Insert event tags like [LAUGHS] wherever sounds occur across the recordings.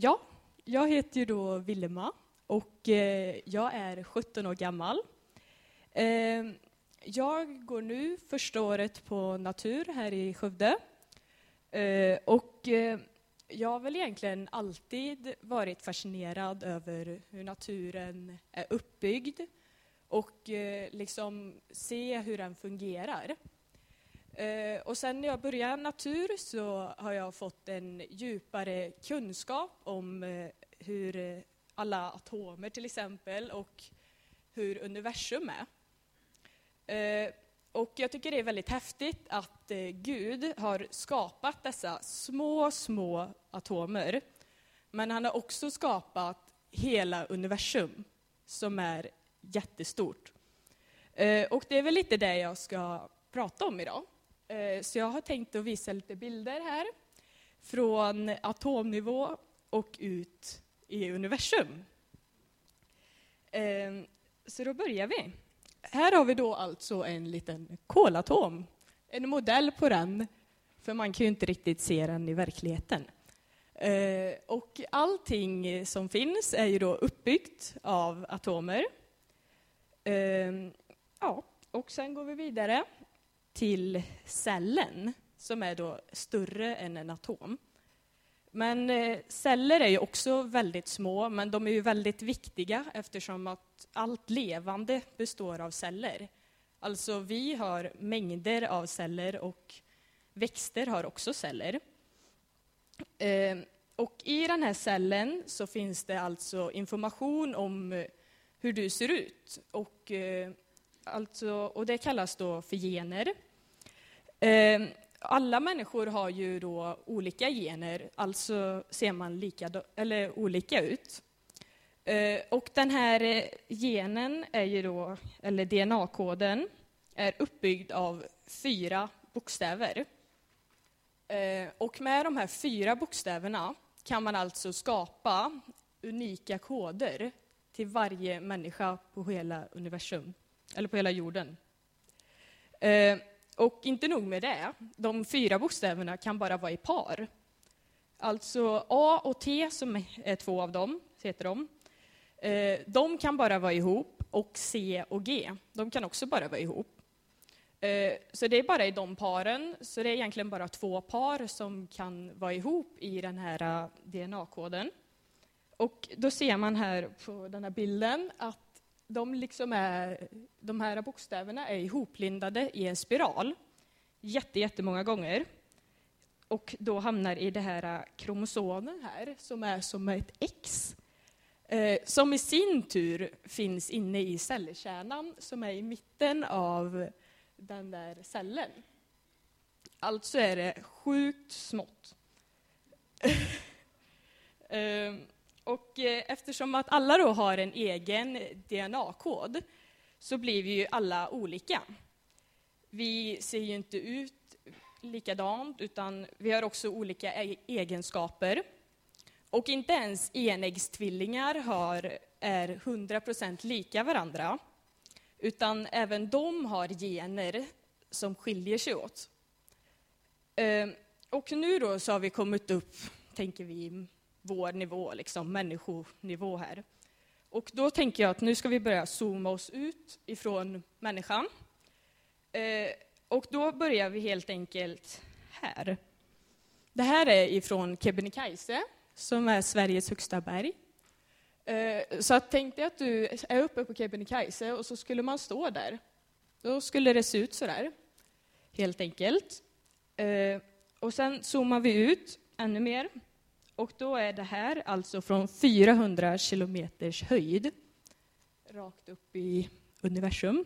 Ja, jag heter ju då Vilma och eh, jag är 17 år gammal. Eh, jag går nu första året på natur här i Skövde. Eh, och eh, jag har väl egentligen alltid varit fascinerad över hur naturen är uppbyggd och eh, liksom se hur den fungerar. Eh, och sen när jag började natur så har jag fått en djupare kunskap om eh, hur eh, alla atomer till exempel och hur universum är. Eh, och jag tycker det är väldigt häftigt att eh, Gud har skapat dessa små, små atomer. Men han har också skapat hela universum som är jättestort. Och det är väl lite det jag ska prata om idag. Eh, så jag har tänkt att visa lite bilder här från atomnivå och ut i universum. Eh, så då börjar vi. Här har vi då alltså en liten kolatom, en modell på den, för man kan ju inte riktigt se den i verkligheten. Eh, och allting som finns är ju då uppbyggt av atomer. Ja, och sen går vi vidare till cellen, som är då större än en atom. Men eh, celler är ju också väldigt små, men de är ju väldigt viktiga eftersom att allt levande består av celler. Alltså, vi har mängder av celler och växter har också celler. Eh, och i den här cellen så finns det alltså information om eh, hur du ser ut. Och, alltså, och det kallas då för gener. Ehm, alla människor har ju då olika gener, alltså ser man lika, eller olika ut. Ehm, och den här eh, genen, är ju då, eller DNA-koden, är uppbyggd av fyra bokstäver. Ehm, och med de här fyra bokstäverna kan man alltså skapa unika koder till varje människa på hela universum, eller på hela jorden. Och inte nog med det, de fyra bokstäverna kan bara vara i par. Alltså A och T, som är två av dem, heter de, eh, de kan bara vara ihop, och C och G, de kan också bara vara ihop. Eh, så det är bara i de paren, så det är egentligen bara två par som kan vara ihop i den här eh, DNA-koden. Och då ser man här på den här bilden att de, liksom är, de här bokstäverna är ihoplindade i en spiral jätte, jättemånga gånger och då hamnar i det här kromosomen här, som är som ett X, eh, som i sin tur finns inne i cellkärnan, som är i mitten av den där cellen. Alltså är det sjukt smått. [LAUGHS] och eh, eftersom att alla då har en egen DNA-kod så blir vi ju alla olika. Vi ser ju inte ut likadant, utan vi har också olika e-, egenskaper. Och inte ens enäggstvillingar har, är 100% lika varandra, utan även de har gener som skiljer sig åt. Ehm, och nu då så har vi kommit upp, tänker vi, vår nivå, liksom människonivå här. Och då tänker jag att nu ska vi börja zooma oss ut ifrån människan. Eh, och då börjar vi helt enkelt här. Det här är ifrån Kebnekaise, som är Sveriges högsta berg. Eh, så att tänk dig att du är uppe på Kebnekaise och så skulle man stå där. Då skulle det se ut så där, helt enkelt. Eh, och sen zoomar vi ut ännu mer och då är det här alltså från 400 kilometers höjd, rakt upp i universum.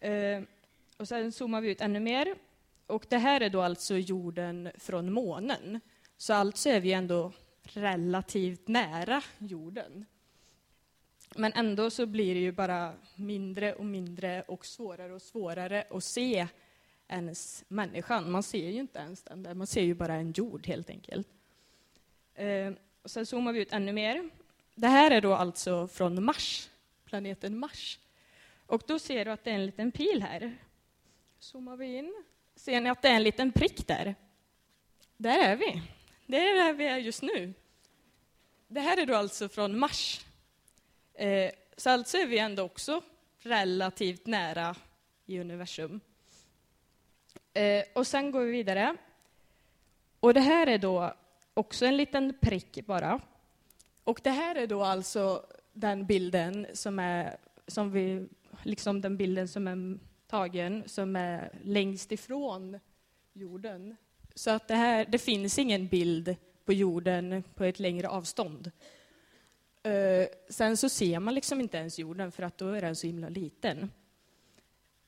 Eh, och sen zoomar vi ut ännu mer. Och det här är då alltså jorden från månen. Så alltså är vi ändå relativt nära jorden. Men ändå så blir det ju bara mindre och mindre och svårare och svårare att se ens människan. Man ser ju inte ens den där, man ser ju bara en jord helt enkelt. Eh, och sen zoomar vi ut ännu mer. Det här är då alltså från Mars, planeten Mars. Och då ser du att det är en liten pil här. Zoomar vi in. Ser ni att det är en liten prick där? Där är vi. Det är där vi är just nu. det här är då alltså från Mars. Eh, så alltså är vi ändå också relativt nära i universum. Eh, och sen går vi vidare. Och det här är då också en liten prick bara. Och det här är då alltså den bilden som är, som vi, liksom den bilden som är tagen, som är längst ifrån jorden. Så att det här, det finns ingen bild på jorden på ett längre avstånd. Uh, sen så ser man liksom inte ens jorden för att då är den så himla liten.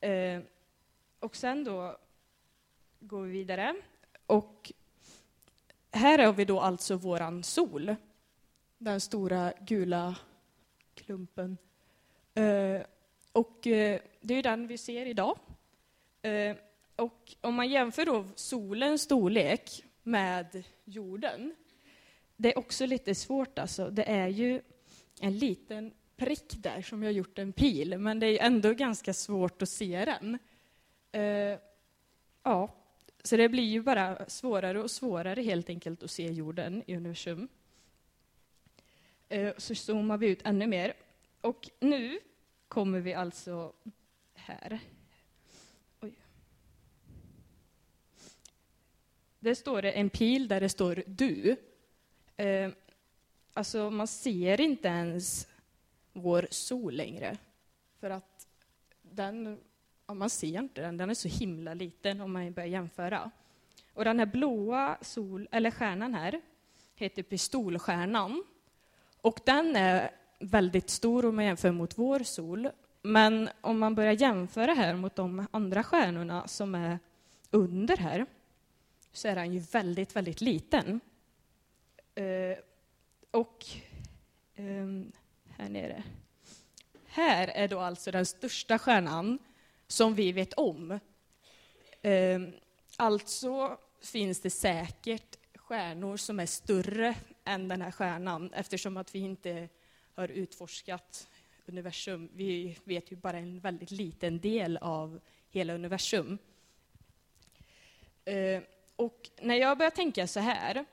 Uh, och sen då går vi vidare. Och här har vi då alltså våran sol. Den stora gula klumpen. Eh, och eh, det är den vi ser idag. Eh, och om man jämför då solens storlek med jorden. Det är också lite svårt alltså. Det är ju en liten prick där som jag gjort en pil, men det är ändå ganska svårt att se den. Eh, ja, så det blir ju bara svårare och svårare helt enkelt att se jorden i universum. Eh, så zoomar vi ut ännu mer. Och nu kommer vi alltså här. Där står det en pil där det står du. Eh, alltså, man ser inte ens vår sol längre. För att den, ja, man ser inte den, den är så himla liten om man börjar jämföra. Och den här blåa sol, eller stjärnan här heter pistolstjärnan. Och den är väldigt stor om man jämför mot vår sol. Men om man börjar jämföra här mot de andra stjärnorna som är under här, så är den ju väldigt, väldigt liten. Eh, och eh, här nere. Här är då alltså den största stjärnan som vi vet om. Ehm, alltså finns det säkert stjärnor som är större än den här stjärnan eftersom att vi inte har utforskat universum. Vi vet ju bara en väldigt liten del av hela universum. Ehm, och när jag började tänka så här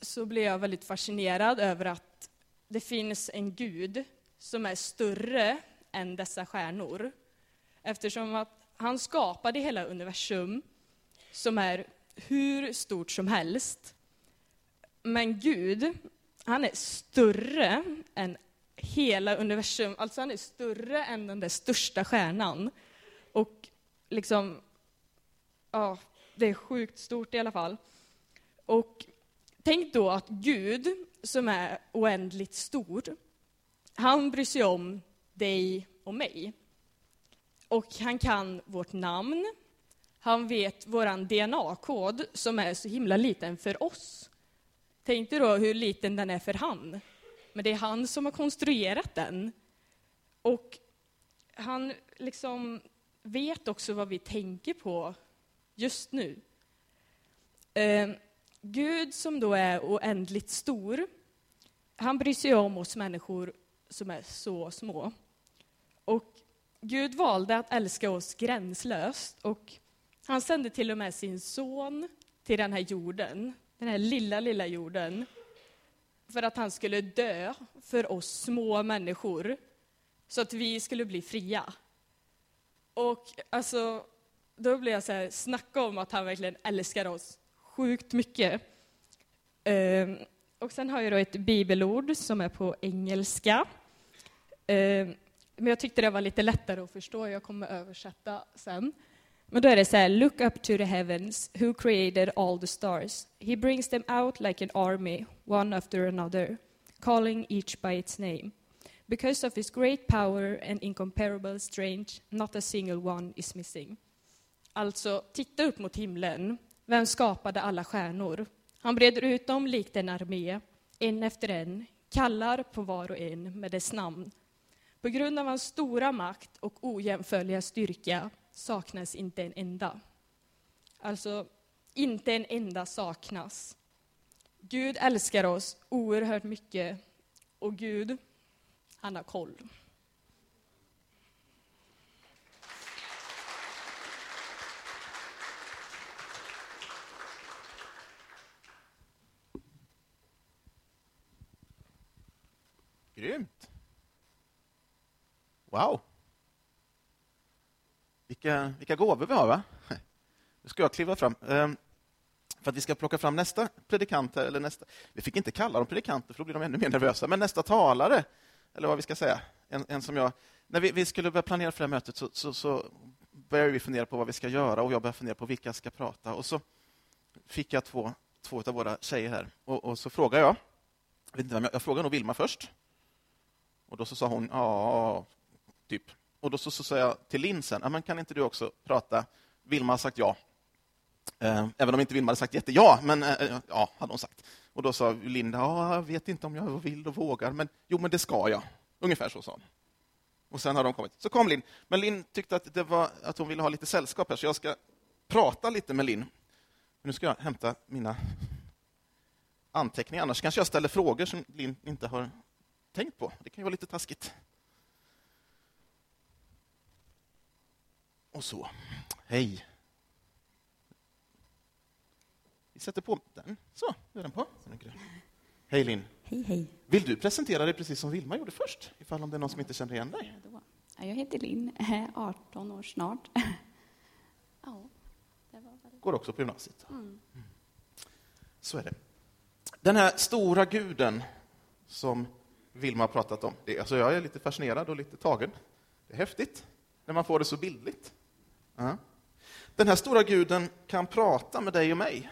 så blev jag väldigt fascinerad över att det finns en gud som är större än dessa stjärnor. Eftersom att han skapade hela universum som är hur stort som helst. Men Gud, han är större än hela universum. Alltså han är större än den där största stjärnan. Och liksom, ja, det är sjukt stort i alla fall. Och tänk då att Gud, som är oändligt stor, han bryr sig om dig och mig. Och han kan vårt namn, han vet vår DNA-kod som är så himla liten för oss. Tänk dig då hur liten den är för han. Men det är han som har konstruerat den. Och han liksom vet också vad vi tänker på just nu. Eh, Gud som då är oändligt stor, han bryr sig om oss människor som är så små. Och Gud valde att älska oss gränslöst och han sände till och med sin son till den här jorden, den här lilla, lilla jorden, för att han skulle dö för oss små människor, så att vi skulle bli fria. Och alltså, då blir jag så här, snacka om att han verkligen älskar oss sjukt mycket. Uh, och sen har jag då ett bibelord som är på engelska. Uh, men jag tyckte det var lite lättare att förstå, jag kommer översätta sen. Men då är det så här, look up to the heavens, who created all the stars. He brings them out like an army, one after another, calling each by its name. Because of his great power and incomparable strength, not a single one is missing. Alltså, titta upp mot himlen. Vem skapade alla stjärnor? Han breder ut dem likt en armé, en efter en, kallar på var och en med dess namn. På grund av hans stora makt och ojämförliga styrka saknas inte en enda. Alltså, inte en enda saknas. Gud älskar oss oerhört mycket och Gud, han har koll. Grymt. Wow. Vilka, vilka gåvor vi har, va? Nu ska jag kliva fram. Ehm, för att vi ska plocka fram nästa predikant, eller nästa... Vi fick inte kalla dem predikanter, för då blir de ännu mer nervösa. Men nästa talare, eller vad vi ska säga. En, en som jag... När vi, vi skulle börja planera för det här mötet så, så, så började vi fundera på vad vi ska göra och jag började fundera på vilka jag ska prata. Och så fick jag två, två av våra tjejer här. Och, och så frågade jag, jag, vet inte vem jag, jag frågade nog Vilma först. Och då så sa hon ja, typ. Och då så, så sa jag till Linn sen, men kan inte du också prata? Vilma har sagt ja. Eh, även om inte Vilma hade sagt jätteja, men eh, eh, ja, hade hon sagt. Och då sa Linda, ja, jag vet inte om jag vill och vågar, men jo, men det ska jag. Ungefär så sa hon. Och sen har de kommit. Så kom Linn. Men Linn tyckte att, det var, att hon ville ha lite sällskap här, så jag ska prata lite med Linn. Nu ska jag hämta mina anteckningar, annars kanske jag ställer frågor som Linn inte har tänkt på. Det kan ju vara lite taskigt. Och så. Hej. Vi sätter på den. Så, nu är den på. Hej Linn. Hej, hej. Vill du presentera dig precis som Vilma gjorde först? Ifall om det är någon som inte känner igen dig. Jag heter Linn, 18 år snart. [LAUGHS] Ja. Går också på gymnasiet. Mm. Så är det. Den här stora guden som Vilma har pratat om, det, alltså jag är lite fascinerad och lite tagen. Det är häftigt när man får det så bildligt. Ja. Den här stora guden kan prata med dig och mig.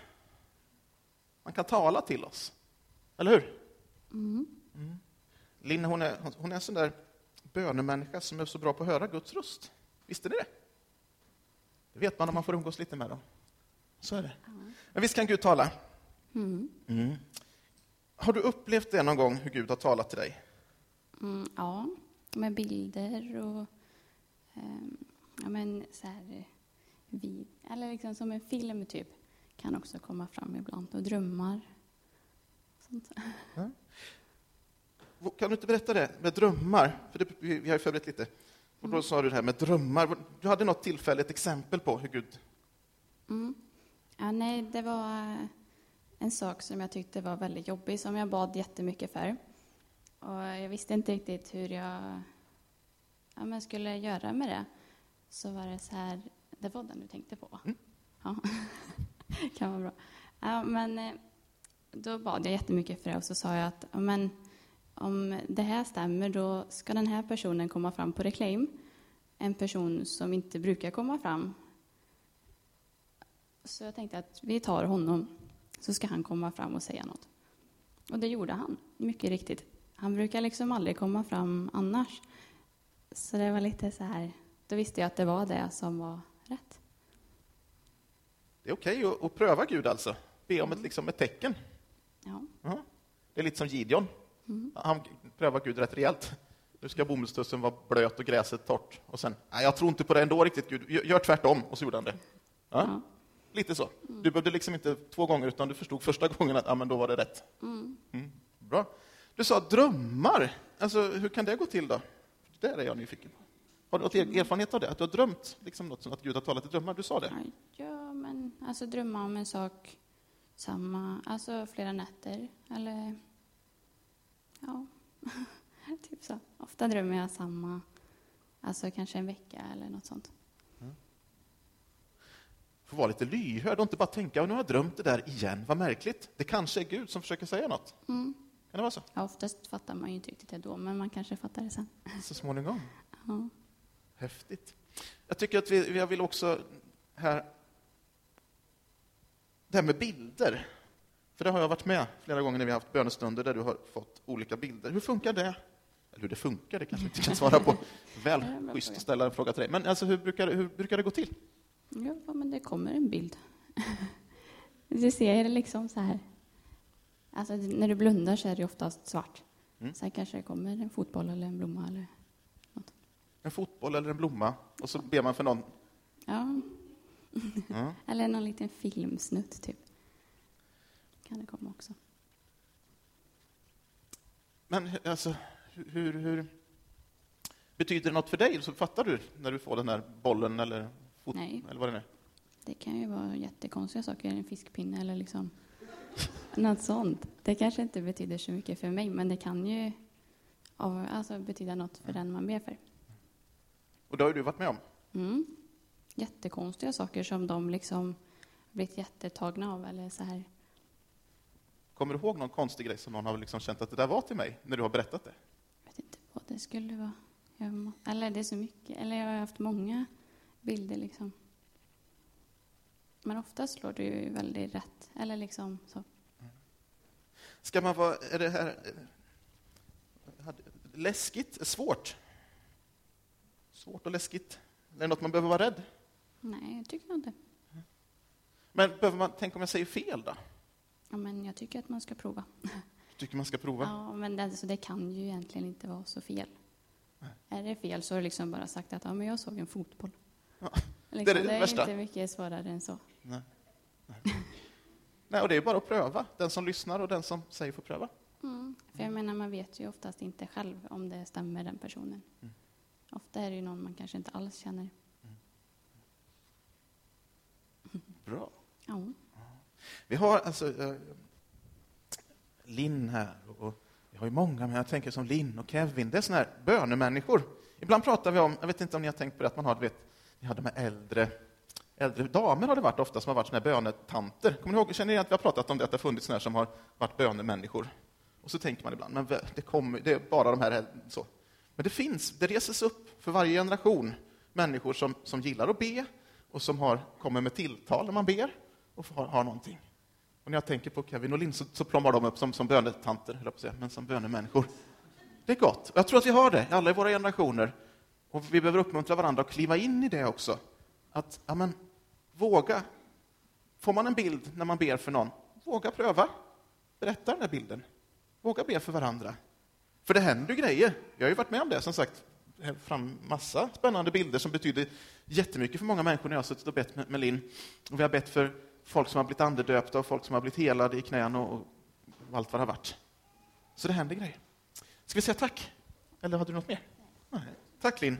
Han kan tala till oss. Eller hur? Mm. Mm. Linn, hon är, hon är en sån där bönemänniska som är så bra på att höra Guds röst. Visste ni det? Det vet man om man får umgås lite med dem. Så är det. Mm. Men visst kan Gud tala? Mm. mm. Har du upplevt det någon gång, hur Gud har talat till dig? Mm, ja, med bilder och um, ja, men så här, vid, eller liksom som en film, typ, kan också komma fram ibland. Och drömmar. Sånt. Ja. Kan du inte berätta det med drömmar? För det, vi, har ju förberett lite. Och då mm. sa du det här med drömmar. Du hade något tillfälle, ett exempel på hur Gud... Mm. Ja, nej, det var en sak som jag tyckte var väldigt jobbig, som jag bad jättemycket för. Och jag visste inte riktigt hur jag ja, men skulle göra med det. Så var det så här, det var den du tänkte på? Mm. Ja, [LAUGHS] kan vara bra. Ja, men eh, då bad jag jättemycket för det och så sa jag att men, om det här stämmer, då ska den här personen komma fram på reclaim. En person som inte brukar komma fram. Så jag tänkte att vi tar honom, så ska han komma fram och säga något. Och det gjorde han, mycket riktigt. Han brukar liksom aldrig komma fram annars. Så det var lite så här, då visste jag att det var det som var rätt. Det är okej okay att, pröva Gud alltså, be om ett, liksom ett tecken. Ja. Uh Det är lite som Gideon. Mm. Han prövar Gud rätt rejält. Nu ska bomullstussen vara blöt och gräset torrt. Och sen, nej, jag tror inte på det ändå riktigt, Gud. Gör tvärtom. Och så gjorde han det. Ja? ja. Lite så. Mm. Du behövde liksom inte två gånger, utan du förstod första [LAUGHS] gången att ja, men då var det rätt. Mm. Mm. Bra. Du sa drömmar. Alltså, hur kan det gå till då? Det är jag nyfiken på. Har du något erfarenhet av det? Att du har drömt liksom något som att Gud har talat i drömmar? Du sa det. Ja, men alltså drömma om en sak samma, alltså flera nätter eller ja, [LAUGHS] typ så. Ofta drömmer jag samma, alltså kanske en vecka eller något sånt. Mm. Får vara lite lyhörd och inte bara tänka, nu har jag drömt det där igen, vad märkligt. Det kanske är Gud som försöker säga något. Mm. Kan det vara så? Ja, oftast fattar man ju inte riktigt det då, men man kanske fattar det sen. Så småningom? Ja. Häftigt. Jag tycker att vi, jag vill också här... Det här med bilder. För det har jag varit med flera gånger när vi har haft bönestunder där du har fått olika bilder. Hur funkar det? Eller hur det funkar, det kanske inte kan svara på. [LAUGHS] Väl schysst att ställa en fråga till dig. Men alltså, hur, brukar, hur brukar det gå till? Ja, men det kommer en bild. [LAUGHS] Du ser det liksom så här. Alltså, när du blundar så är det oftast svart. Mm. Sen kanske det kommer en fotboll eller en blomma eller. En fotboll eller en blomma, och så ber man för någon? Ja. ja. eller någon liten filmsnutt, typ. Kan det komma också. Men alltså, hur, hur, Betyder det något för dig? Så fattar du när du får den här bollen eller fot, Nej. eller vad det är? Det kan ju vara jättekonstiga saker, en fiskpinne eller liksom [LAUGHS] något sånt. Det kanske inte betyder så mycket för mig, men det kan ju av, alltså betyda något för den man ber för. Och det har ju du varit med om. Mm. Jättekonstiga saker som de liksom blivit jättetagna av eller så här. Kommer du ihåg någon konstig grej som någon har liksom känt att det där var till mig, när du har berättat det? Jag vet inte vad det skulle vara. Må, eller det är så mycket. Eller jag har haft många bilder liksom. Men ofta slår det ju väldigt rätt. Eller liksom så. Ska man vara... Är det här... Läskigt? Svårt? Svårt och läskigt? Är det något man behöver vara rädd? Nej, jag tycker inte. Men behöver man... Tänk om jag säger fel då? Ja, men jag tycker att man ska prova. Tycker man ska prova? Ja, men det, alltså, det kan ju egentligen inte vara så fel. Är det fel så har du liksom bara sagt att ja, men jag såg en fotboll. Ja, Liksom, [LAUGHS] det är det det är värsta. inte mycket svårare än så. Nej. Nej. Nej, och det är bara att pröva. Den som lyssnar och den som säger får pröva. Mm. För jag menar, man vet ju oftast inte själv om det stämmer den personen. Mm. Ofta är det ju någon man kanske inte alls känner. Bra. Ja. Vi har alltså eh, Linn här, och vi har ju många, men jag tänker som Linn och Kevin, det är såna här bönemänniskor. Ibland pratar vi om, jag vet inte om ni har tänkt på det, att man har, du vet, ni har de här äldre, äldre damer har det varit ofta som har varit såna här bönetanter. Kommer ni ihåg, känner ni att vi har pratat om det, att det har funnits såna här som har varit bönemänniskor? Och så tänker man ibland, men det, kommer, det är bara de här så. Men det finns, det reses upp för varje generation människor som, som gillar att be och som har, kommer med tilltal när man ber och har, har någonting. Och när jag tänker på Kevin och Linn så, så plommar de upp som, som bönetanter, höll jag på att säga, men som bönemänniskor. Det är gott. Och Jag tror att vi har det, alla i våra generationer. Och vi behöver uppmuntra varandra att kliva in i det också. Att, ja men, våga. Får man en bild när man ber för någon, våga pröva. Berätta den där bilden. Våga be för varandra. För det händer ju grejer. Jag har ju varit med om det, som sagt. fram massa spännande bilder som betyder jättemycket för många människor när jag har suttit och bett med, med Linn. Och vi har bett för folk som har blivit andedöpta och folk som har blivit helade i knän och, och allt vad det har varit. Så det händer grejer. Ska vi säga tack? Eller hade du något mer? Nej. Tack Linn.